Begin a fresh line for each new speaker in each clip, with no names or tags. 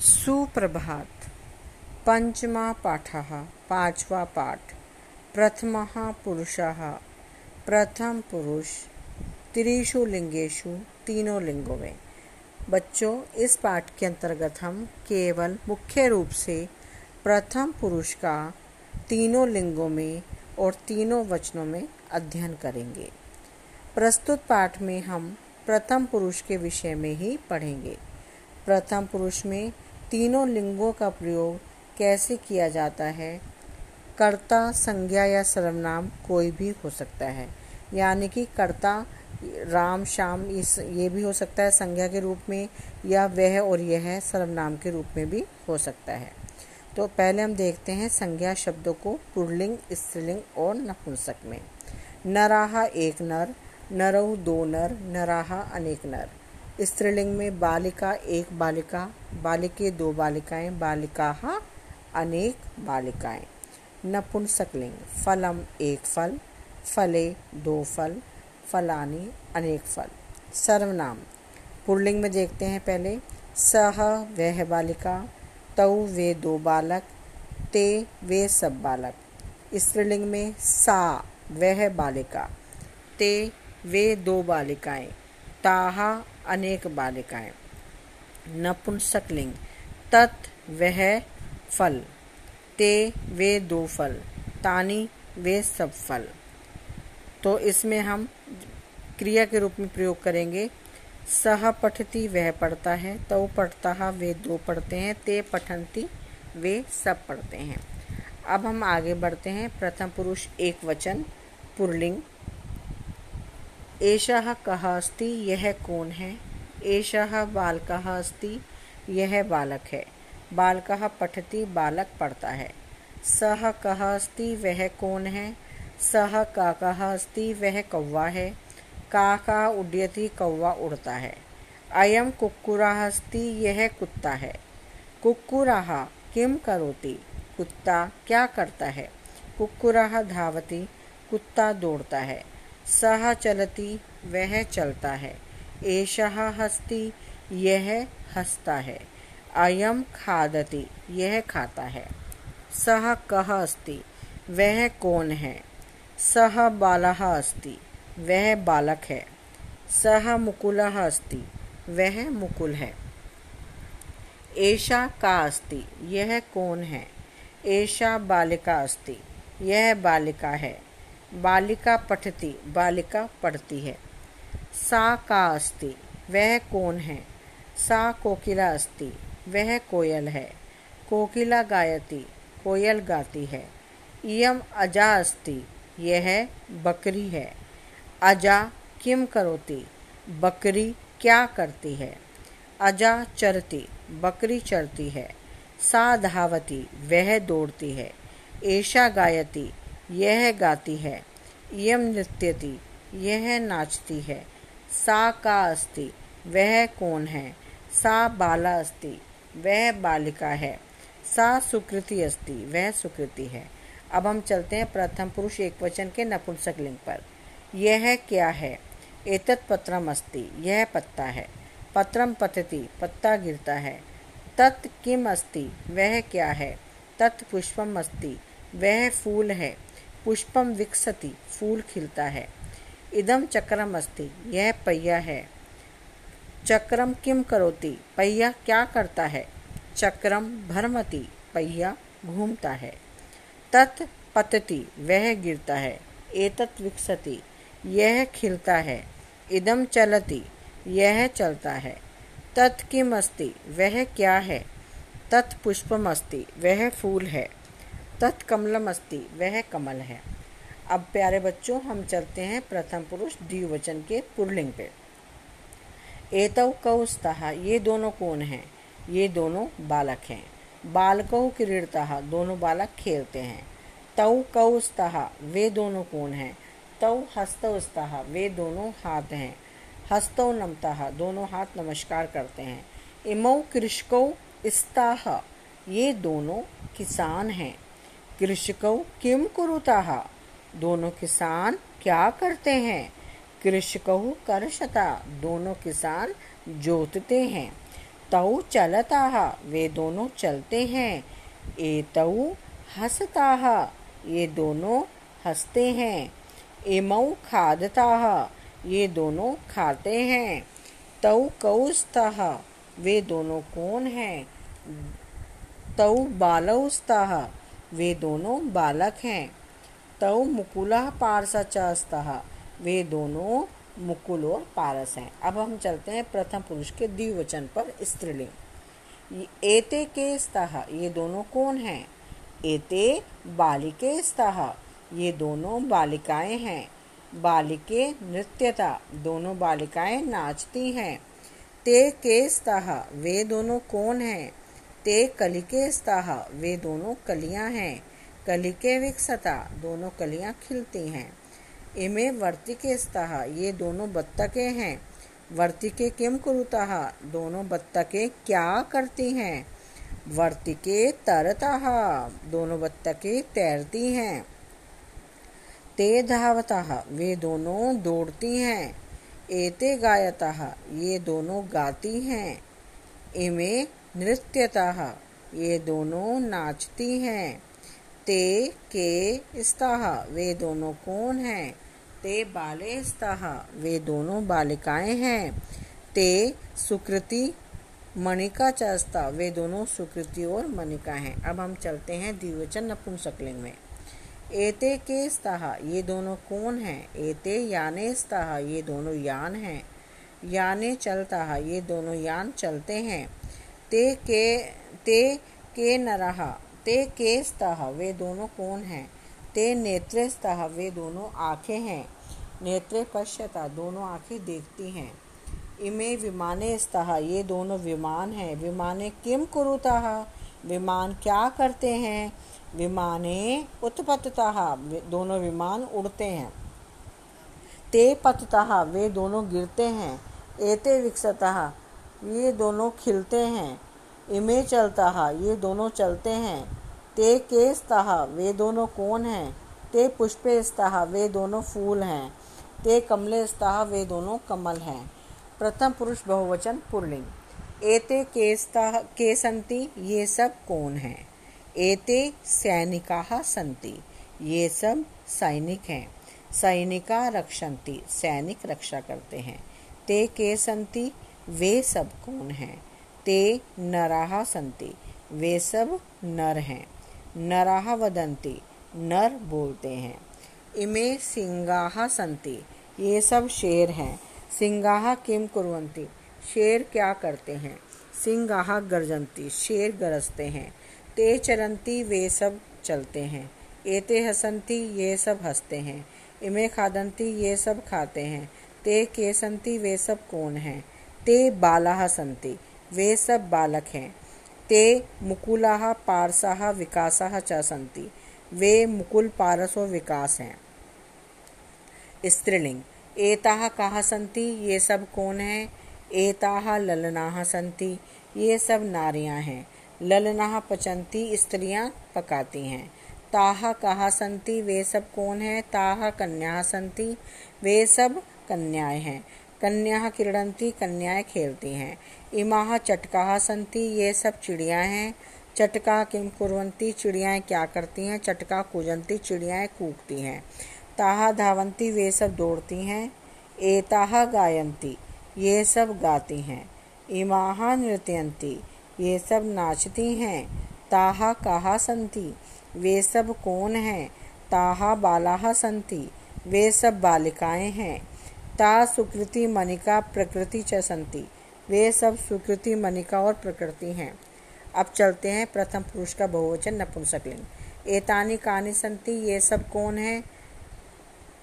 सुप्रभात। पञ्चमः पाठः, पांचवा पाठ। प्रथम पुरुषः, प्रथम पुरुष। त्रिषु लिंगेशु तीनों लिंगों में। बच्चों, इस पाठ के अंतर्गत हम केवल मुख्य रूप से प्रथम पुरुष का तीनों लिंगों में और तीनों वचनों में अध्ययन करेंगे। प्रस्तुत पाठ में हम प्रथम पुरुष के विषय में ही पढ़ेंगे। प्रथम पुरुष में तीनों लिंगों का प्रयोग कैसे किया जाता है? कर्ता, संज्ञा या सर्वनाम कोई भी हो सकता है। यानी कि कर्ता, राम, श्याम, इस, ये भी हो सकता है संज्ञा के रूप में, या वह और यह सर्वनाम के रूप में भी हो सकता है। तो पहले हम देखते हैं संज्ञा शब्दों को पुरलिंग, स्त्रीलिंग और नपुंसक में। नराहा एक नर, नरऊ दो नर, नराहा अनेक नर। स्त्रीलिंग में बालिका एक बालिका, बालिके दो बालिकाएँ बालिका अनेक बालिकाएँ। नपुंसकलिंग, फलम एक फल, फले दो फल, फलानी अनेक फल। सर्वनाम। पुरलिंग में देखते हैं पहले। सह वह बालिका तऊ वे दो बालक, ते वे सब बालक। स्त्रीलिंग में सा वह बालिका, ते वे दो बालिकाएँ, ताहा अनेक बालिकाएँ। नपुंसकलिंग। तत्, वह, फल। ते, वे दो फल। तानी, वे सब फल। तो इसमें हम क्रिया के रूप में प्रयोग करेंगे। सह पठती, वह पढ़ता है। तो पढ़ता है वे दो पढ़ते हैं। ते पठंती, वे सब पढ़ते हैं। अब हम आगे बढ़ते हैं। प्रथम पुरुष एक वचन, पुरलिंग। एषः कः अस्ति यह कौन है? एषः बालकः अस्ति यह बालक है। बालकः पठति, बालक पढ़ता है। सह कः अस्ति, वह कौन है? सह काकः अस्ति, वह कौवा है। काका उड्यति, कौवा उड़ता है। अयम कुक्कुरः अस्ति यह कुत्ता है। कुक्कुरः किम करोति? कुत्ता क्या करता है? कुक्कुरः धावति, कुत्ता दौड़ता है। सह चलती, वह चलता है। एषः हस्ती, यह हंसता है। अयम खादति, यह खाता है। सह कह अस्ति, वह कौन है? सह बालः अस्ति, वह बालक है। सह मुकुलः अस्ति, वह मुकुल है। एषा का अस्ति, यह कौन है? एषा बालिका अस्ति, यह बालिका है। बालिका पठती, बालिका पढ़ती है। सा का अस्ति, वह कौन है? सा कोकिला अस्ति, वह कोयल है। कोकिला गायती, कोयल गाती है। इयम अजा अस्ति, यह बकरी है। अजा किम करोती, बकरी क्या करती है? अजा चरती, बकरी चरती है। सा धावती, वह दौड़ती है। ऐशा गायती यह गाती है। यम नृत्यति, यह नाचती है। सा का अस्ति, वह कौन है? सा बाला अस्ति, वह बालिका है। सा सुकृति अस्ति, वह सुकृति है। अब हम चलते हैं प्रथम पुरुष एक वचन के नपुंसक लिंग पर। यह क्या है? एतत् पत्रम अस्ति, यह पत्ता है। पत्रम पतति, पत्ता गिरता है। तत् किम अस्ति, वह क्या है? तत् पुष्पम अस्ति, वह फूल है। पुष्पम विकसति, फूल खिलता है। इदम चक्रम अस्ति, यह पहिया है। चक्रम किम करोति? पहिया क्या करता है? चक्रम भरमति, पहिया घूमता है। तत् पतति, वह गिरता है। एतत् विकसति, यह खिलता है। इदम चलति, यह चलता है। तत् किम अस्ति? वह क्या है? तत् पुष्पम अस्ति, वह फूल है। तत्कमलम अस्ति वह कमल है। अब प्यारे बच्चों, हम चलते हैं प्रथम पुरुष द्विवचन के पुरलिंग पे। एतव कौस्तः, ये दोनों कौन हैं? ये दोनों बालक हैं। बालकौ क्रीड़ता दोनों बालक खेलते हैं। तौ कौस्तः, वे दोनों कौन हैं? तौ हस्तस्तः, वे दोनों हाथ हैं। हस्तौ नमता, दोनों हाथ नमस्कार करते हैं। इमौ कृषकौ स्ताह ये दोनों किसान हैं। कृषकौ किम कुरुताः दोनों किसान क्या करते हैं? कृषकौ कर्षता, दोनों किसान जोतते हैं। तऊ चलता वे दोनों चलते हैं। एतऊ हंसता ये दोनों हँसते हैं। इमऊ खादता ये दोनों खाते हैं। तऊ कौस्ता वे दोनों कौन हैं? तऊ बालौस्ता वे दोनों बालक हैं। तऊ मुकुला पारसा वे दोनों मुकुल और पारस हैं। अब हम चलते हैं प्रथम पुरुष के द्विवचन पर स्त्रीलिंग। एते के स्तः ये दोनों कौन हैं? एते बालिके स्तः ये दोनों बालिकाएँ हैं। बालिके नृत्यता, दोनों बालिकाएँ नाचती हैं। ते के स्तः वे दोनों कौन हैं? ते कलिके स्तः वे दोनों कलियाँ हैं। कलिके विकसता। दोनों कलियाँ खिलती हैं। इमे वर्तिके स्तः ये दोनों बत्तकें हैं। वर्तिके किम कुरुतः दोनों बत्तकें क्या करती हैं? वर्तिके तरतः दोनों बत्तकें तैरती हैं। ते धावतः वे दोनों दौड़ती हैं। एते गायतः ये दोनों गाती हैं। इमे नृत्यतः ये दोनों नाचती हैं। ते के स्तः, वे दोनों कौन हैं? ते बाले स्तः, वे दोनों बालिकाएँ हैं। ते सुकृति मणिका चस्ता, वे दोनों सुकृति और मणिका हैं। अब हम चलते हैं द्विवचन नपुंसकलिंग में। एते के स्तः, ये दोनों कौन हैं? एते याने स्तः, ये दोनों यान हैं। याने चलता ये दोनों यान चलते हैं। ते के ते के नरहा, ते के स्तः, वे दोनों कौन हैं? ते नेत्रे स्तः, वे दोनों आँखें हैं। नेत्रे पश्यता, दोनों आँखें देखती हैं। इमे विमाने स्तः, ये दोनों विमान हैं। विमाने किम कुरुतः? विमान क्या करते हैं? विमाने उत्पततः दोनों विमान उड़ते हैं। ते पततः, वे दोनों गिरते हैं। एते विकसतः ये दोनों खिलते हैं। इमे चलता हा ये दोनों चलते हैं। ते के स्तः वे दोनों कौन हैं? ते पुष्पे स्तः वे दोनों फूल हैं। ते कमले स्तः वे दोनों कमल हैं। प्रथम पुरुष बहुवचन पुरलिंग। एते के स्तः के संति ये सब कौन हैं? एते सैनिका संति, ये सब सैनिक हैं। सैनिका रक्षन्ति सैनिक रक्षा करते हैं। ते के संति वे सब कौन हैं? ते नराः संति। वे सब नर हैं। नराः वदंती। नर बोलते हैं। इमे सिंगाः संति। ये सब शेर हैं। सिंगाः किम कुर्वन्ति शेर क्या करते हैं? सिंगाः गर्जंती। शेर गरजते हैं। ते चरंती वे सब चलते हैं। एते हसंती ये सब हँसते हैं। इमे खादंती ये सब खाते हैं। ते के केसंती वे सब कौन हैं? ते बालाः संति वे सब बालक हैं। ते मुकुलाः पारसाः विकासाः च सन्ति। वे मुकुल पारस विकास हैं। स्त्रीलिंग। एताः काः सन्ति? ये सब कौन हैं? एताः ललनाः सन्ति। ये सब नारियाँ हैं। ललनाः पचंती स्त्रियाँ पकाती हैं। ताह कहा संति वे सब कौन है? ताह कन्या संति वे सब कन्याएँ हैं। कन्या क्रीडंती कन्याएँ खेलती हैं। इमाह चटकाह संति, ये सब चिड़िया हैं। चटका किम कुरवंती चिड़ियाएँ क्या करती हैं? चटका कुजंती चिड़ियाएँ कूकती हैं। ताहा धावंती वे सब दौड़ती हैं। एताहा गायंती ये सब गाती हैं। इमाहा नृत्यंती ये सब नाचती हैं। ताहा कहा संति, वे सब कौन हैं? ताहा बालाहा संति, वे सब बालिकाएँ हैं। ता, सुकृति, मनिका, प्रकृति च संति वे सब सुकृति, मनिका और प्रकृति हैं। अब चलते हैं प्रथम पुरुष का बहुवचन, नपुंसकलिंग। एतानी, कानी, संति, ये सब कौन है?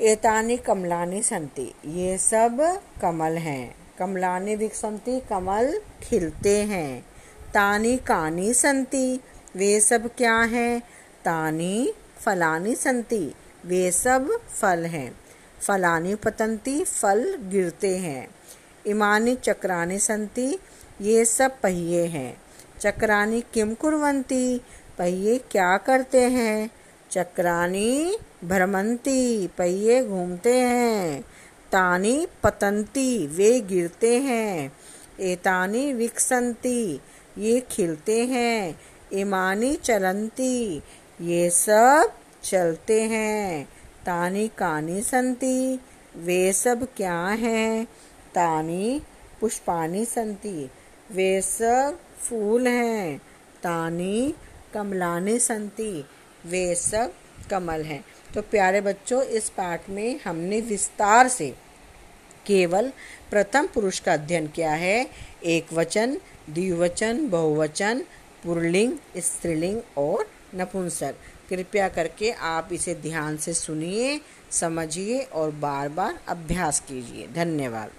एतानी, कमलानी, संति। ये सब कमल हैं। कमलानी विकसंती कमल खिलते हैं। तानी, कानी, संति। वे सब क्या हैं? तानी, फलानी, संति। वे सब फल हैं। फलानी पतंती फल गिरते हैं। इमानी चक्रानी संति, ये सब पहिए हैं। चक्रानी किम कुरवंती, पहिए क्या करते हैं? चक्रानी भ्रमंती, पहिए घूमते हैं। तानी पतंती, वे गिरते हैं। एतानी विकसंती, ये खिलते हैं। इमानी चलंती ये सब चलते हैं। तानी कानी संती वे सब क्या हैं? तानी पुष्पानी संती वे सब फूल हैं। तानी कमलानी संती वे सब कमल हैं। तो प्यारे बच्चों, इस पाठ में हमने विस्तार से केवल प्रथम पुरुष का अध्ययन किया है। एक वचन, द्विवचन, बहुवचन, पुरलिंग, स्त्रीलिंग और नपुंसक। कृपया करके आप इसे ध्यान से सुनिए समझिए और बार बार अभ्यास कीजिए। धन्यवाद।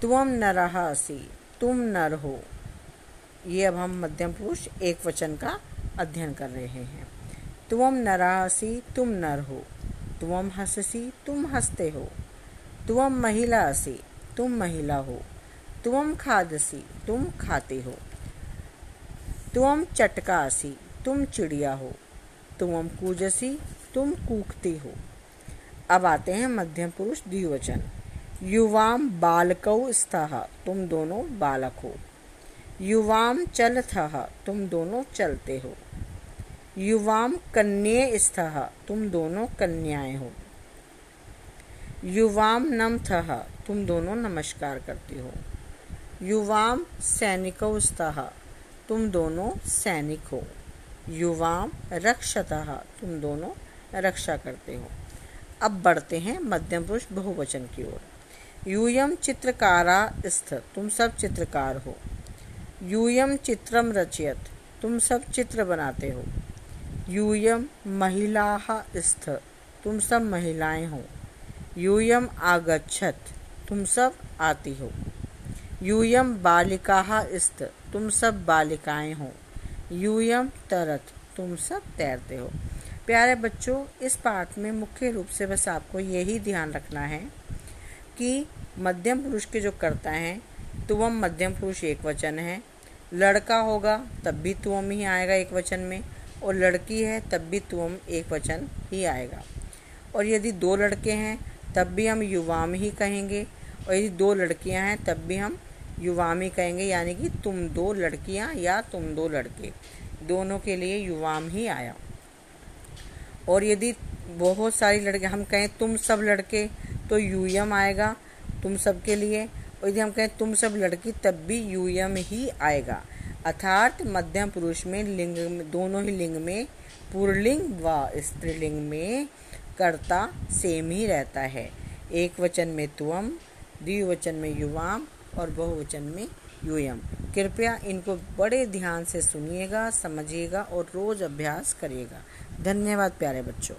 त्वम नरः असि, तुम नर हो। ये अब हम मध्यम पुरुष एक वचन का अध्ययन कर रहे हैं। तुम नरासी तुम नर हो। तुम हंससी, तुम हँसते हो। तुम महिला असी, तुम महिला हो। तुम खादसी, तुम खाते हो। तुम चटका असी, तुम चिड़िया हो। तुम कूजसी, तुम कूकते हो। अब आते हैं मध्यम पुरुष द्विवचन। युवाम बालकौ स्तः तुम दोनों बालक। हो युवाम चलथः, तुम दोनों चलते हो। युवाम कन्ये स्तः तुम दोनों कन्याएँ हो। युवाम नमथः, तुम दोनों नमस्कार करते हो। युवाम सैनिकौ स्तः तुम दोनों सैनिक हो। युवाम रक्षतः, तुम दोनों रक्षा करते हो। अब बढ़ते हैं मध्यम पुरुष बहुवचन की ओर। यूयम चित्रकारा स्थ, तुम सब चित्रकार हो। यूयम चित्रम रचयत, तुम सब चित्र बनाते हो। यूयम महिला स्थ, तुम सब महिलाएँ हो। यूयम आगच्छत, तुम सब आती हो। यूयम बालिका स्थ, तुम सब बालिकाएँ हो। यूयम तरत, तुम सब तैरते हो। प्यारे बच्चों, इस पाठ में मुख्य रूप से बस आपको यही ध्यान रखना है। कि मध्यम पुरुष के जो करता है, तुवम मध्यम पुरुष एक वचन है। लड़का होगा, तब भी तुवम ही आएगा एक वचन में, और लड़की है, तब भी तुवम एक वचन ही आएगा। और यदि दो लड़के हैं, तब भी हम युवाम ही कहेंगे, और यदि दो लड़कियाँ हैं, तब भी हम युवाम ही कहेंगे, यानी कि तुम दो लड़कियाँ या तुम दो लड़के। दोनों के लिए युवाम ही आया। और यदि बहुत सारी लड़के, हम कहें तुम सब लड़के तो यूएम आएगा तुम सब के लिए। और यदि हम कहें तुम सब लड़की, तब भी यूएम ही आएगा। अर्थात मध्यम पुरुष में लिंग दोनों ही लिंग में पुरलिंग व स्त्रीलिंग में कर्ता सेम ही रहता है। एक वचन में तुम, द्विवचन में युवाम और बहुवचन में यूएम कृपया इनको बड़े ध्यान से सुनिएगा, समझिएगा और रोज अभ्यास करिएगा। धन्यवाद प्यारे बच्चों।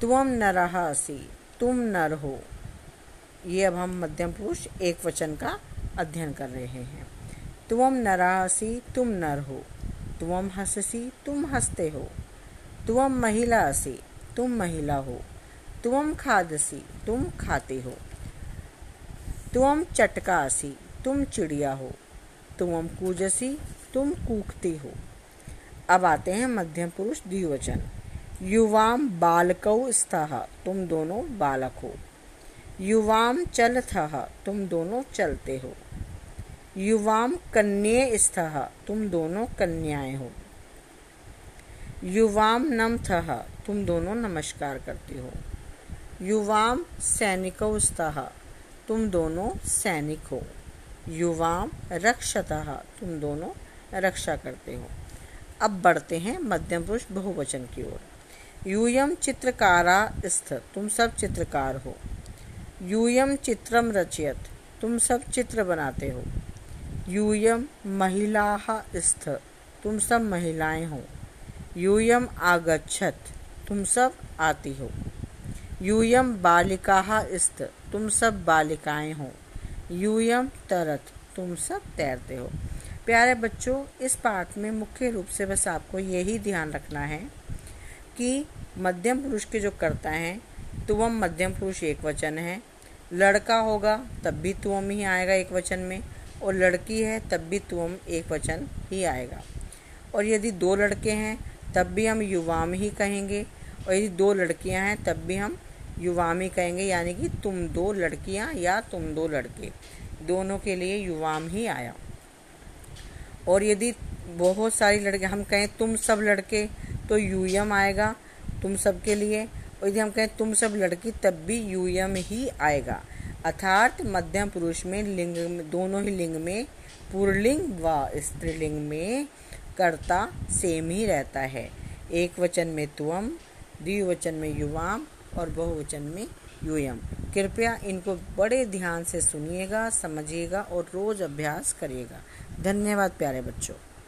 तुम नरः असि, तुम नर हो। ये अब हम मध्यम पुरुष एक वचन का अध्ययन कर रहे हैं। तुम नरासी तुम नर हो। तुम हंससी, तुम हँसते हो। तुम महिला असी, तुम महिला हो। तुम खादसी, तुम खाते हो। तुम चटकासी तुम चिड़िया हो। तुम कूजसी, तुम कूकती हो। अब आते हैं मध्यम पुरुष द्विवचन। युवाम बालकौ स्तः, तुम दोनों बालक। हो युवाम चलथ, तुम दोनों चलते हो। युवाम कन्ये स्तः, तुम दोनों कन्याएँ हो। युवाम नमथ, तुम दोनों नमस्कार करती हो। युवाम सैनिकौ स्तः, तुम दोनों सैनिक हो। युवाम रक्षतः, तुम दोनों रक्षा करते हो। अब बढ़ते हैं मध्यम पुरुष बहुवचन की ओर। यूयम चित्रकारा स्थ, तुम सब चित्रकार हो। यूयम चित्रम रचयत, तुम सब चित्र बनाते हो। यूयम महिला स्थ, तुम सब महिलाएँ हो। यूयम आगच्छत, तुम सब आती हो। यूयम बालिका स्थ, तुम सब बालिकाएँ हो। यूयम तरत, तुम सब तैरते हो। प्यारे बच्चों, इस पाठ में मुख्य रूप से बस आपको यही ध्यान रखना है। कि मध्यम पुरुष के जो करता है, तुवम मध्यम पुरुष एक वचन है। लड़का होगा, तब भी तुवम ही आएगा एक वचन में, और लड़की है, तब भी तुवम एक वचन ही आएगा। और यदि दो लड़के हैं, तब भी हम युवाम ही कहेंगे, और यदि दो लड़कियाँ हैं, तब भी हम युवाम ही कहेंगे, यानी कि तुम दो लड़कियाँ या तुम दो लड़के। दोनों के लिए युवाम ही आया। और यदि बहुत सारी लड़के, हम कहें तुम सब लड़के तो यूयम आएगा तुम सब के लिए। और यदि हम कहें तुम सब लड़की, तब भी यूयम ही आएगा। अर्थात मध्यम पुरुष में लिंग में, दोनों ही लिंग में पुरलिंग व स्त्रीलिंग में कर्ता सेम ही रहता है। एक वचन में तुम, द्विवचन में युवाम और बहुवचन में यूयम कृपया इनको बड़े ध्यान से सुनिएगा, समझिएगा और रोज अभ्यास करिएगा। धन्यवाद प्यारे बच्चों।